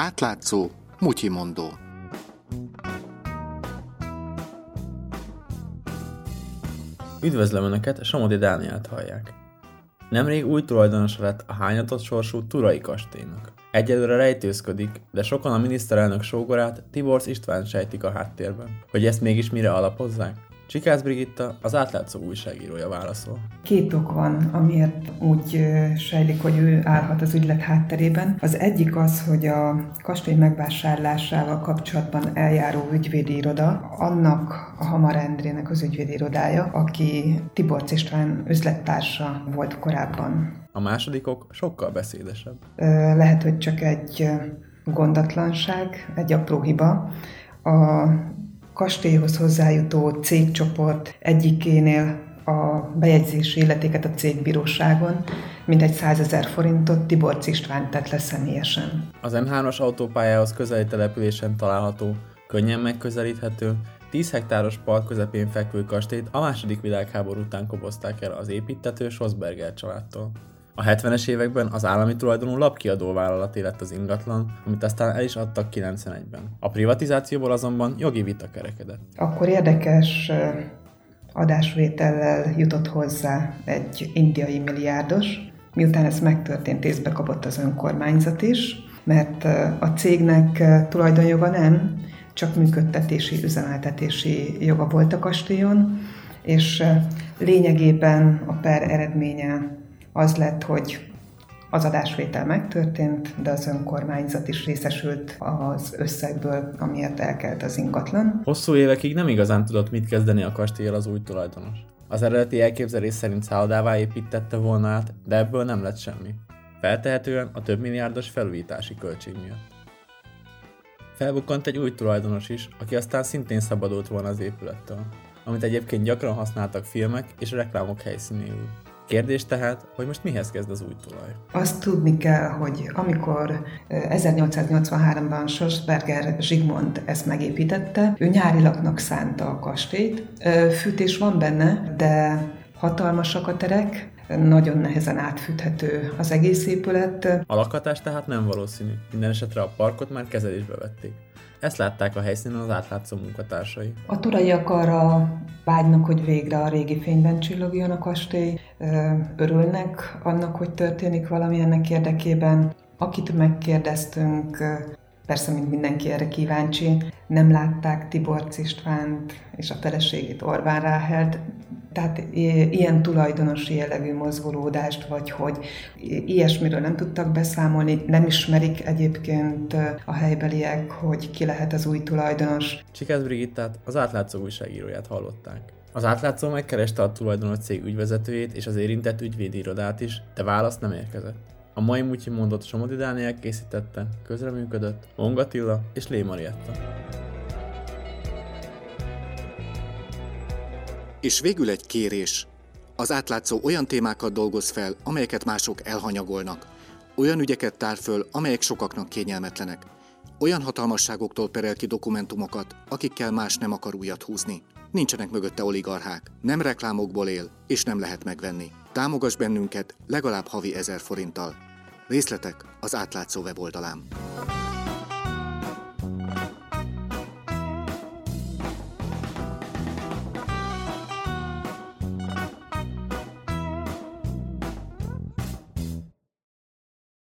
Átlátszó, mutyimondó. Üdvözlöm Önöket, Somodi Dánielt hallják. Nemrég új tulajdonosa lett a hányatott sorsú Turai kastélynak. Egyelőre rejtőzködik, de sokan a miniszterelnök sógorát Tiborsz István sejtik a háttérben. Hogy ezt mégis mire alapozzák? Csikász Brigitta, az átlátszó újságírója válaszol. Két ok van, amiért úgy sejlik, hogy ő állhat az ügylet hátterében. Az egyik az, hogy a kastély megvásárlásával kapcsolatban eljáró ügyvédi iroda, annak a Hamar Endrének az ügyvédi irodája, aki Tibor István üzlettársa volt korábban. A másodikok sokkal beszédesebb. Lehet, hogy csak egy gondatlanság, egy apró hiba. A kastélyhoz hozzájutó cégcsoport egyikénél a bejegyzési illetéket a cégbíróságon, mintegy 100 ezer forintot Tibor István tett le személyesen. Az M3-as autópályához közeli településen található, könnyen megközelíthető, 10 hektáros park közepén fekvő kastélyt a második világháború után kobozták el az építető Schosberger családtól. A 70-es években az állami tulajdonú lapkiadó vállalat lett az ingatlan, amit aztán el is adtak 91-ben. A privatizációból azonban jogi vita kerekedett. Akkor érdekes adásvétellel jutott hozzá egy indiai milliárdos. Miután ez megtörtént, észbe kapott az önkormányzat is, mert a cégnek tulajdonjoga nem, csak működtetési, üzemeltetési joga volt a kastélyon, és lényegében a per eredménye az lett, hogy az adásvétel megtörtént, de az önkormányzat is részesült az összegből, amiért elkelt az ingatlan. Hosszú évekig nem igazán tudott mit kezdeni a kastélyel az új tulajdonos. Az eredeti elképzelés szerint szállodává építette volna át, de ebből nem lett semmi. Feltehetően a több milliárdos felújítási költség miatt. Felbukkant egy új tulajdonos is, aki aztán szintén szabadult volna az épülettől, amit egyébként gyakran használtak filmek és reklámok helyszínéül. Kérdés tehát, hogy most mihez kezd az új tulaj? Azt tudni kell, hogy amikor 1883-ban Schosberger Zsigmond ezt megépítette, ő nyári laknak szánta a kastélyt. Fűtés van benne, de hatalmasak a terek, nagyon nehezen átfűthető az egész épület. A lakhatás tehát nem valószínű. Minden esetre a parkot már kezelésbe vették. Ezt látták a helyszínen az átlátszó munkatársai. A turaiak arra vágynak, hogy végre a régi fényben csillogjon a kastély, örülnek annak, hogy történik valami ennek érdekében. Akit megkérdeztünk, persze, mint mindenki erre kíváncsi, nem látták Tibor Istvánt és a feleségét Orbán Ráhelt, tehát ilyen tulajdonosi jellegű mozgolódást, vagy hogy ilyesmiről nem tudtak beszámolni, nem ismerik egyébként a helybeliek, hogy ki lehet az új tulajdonos. Csikász Brigittát, az átlátszó újságíróját hallották. Az átlátszó megkereste a tulajdonos cég ügyvezetőjét és az érintett ügyvédi irodát is, de válasz nem érkezett. A mai Mutyi mondott Somodi Dániel készítette, közreműködött Mongatilla és Lé Marietta. És végül egy kérés. Az átlátszó olyan témákat dolgoz fel, amelyeket mások elhanyagolnak. Olyan ügyeket tár föl, amelyek sokaknak kényelmetlenek. Olyan hatalmasságoktól perel ki dokumentumokat, akikkel más nem akar újat húzni. Nincsenek mögötte oligarchák, nem reklámokból él, és nem lehet megvenni. Támogass bennünket legalább havi ezer forinttal. Részletek az átlátszó weboldalán.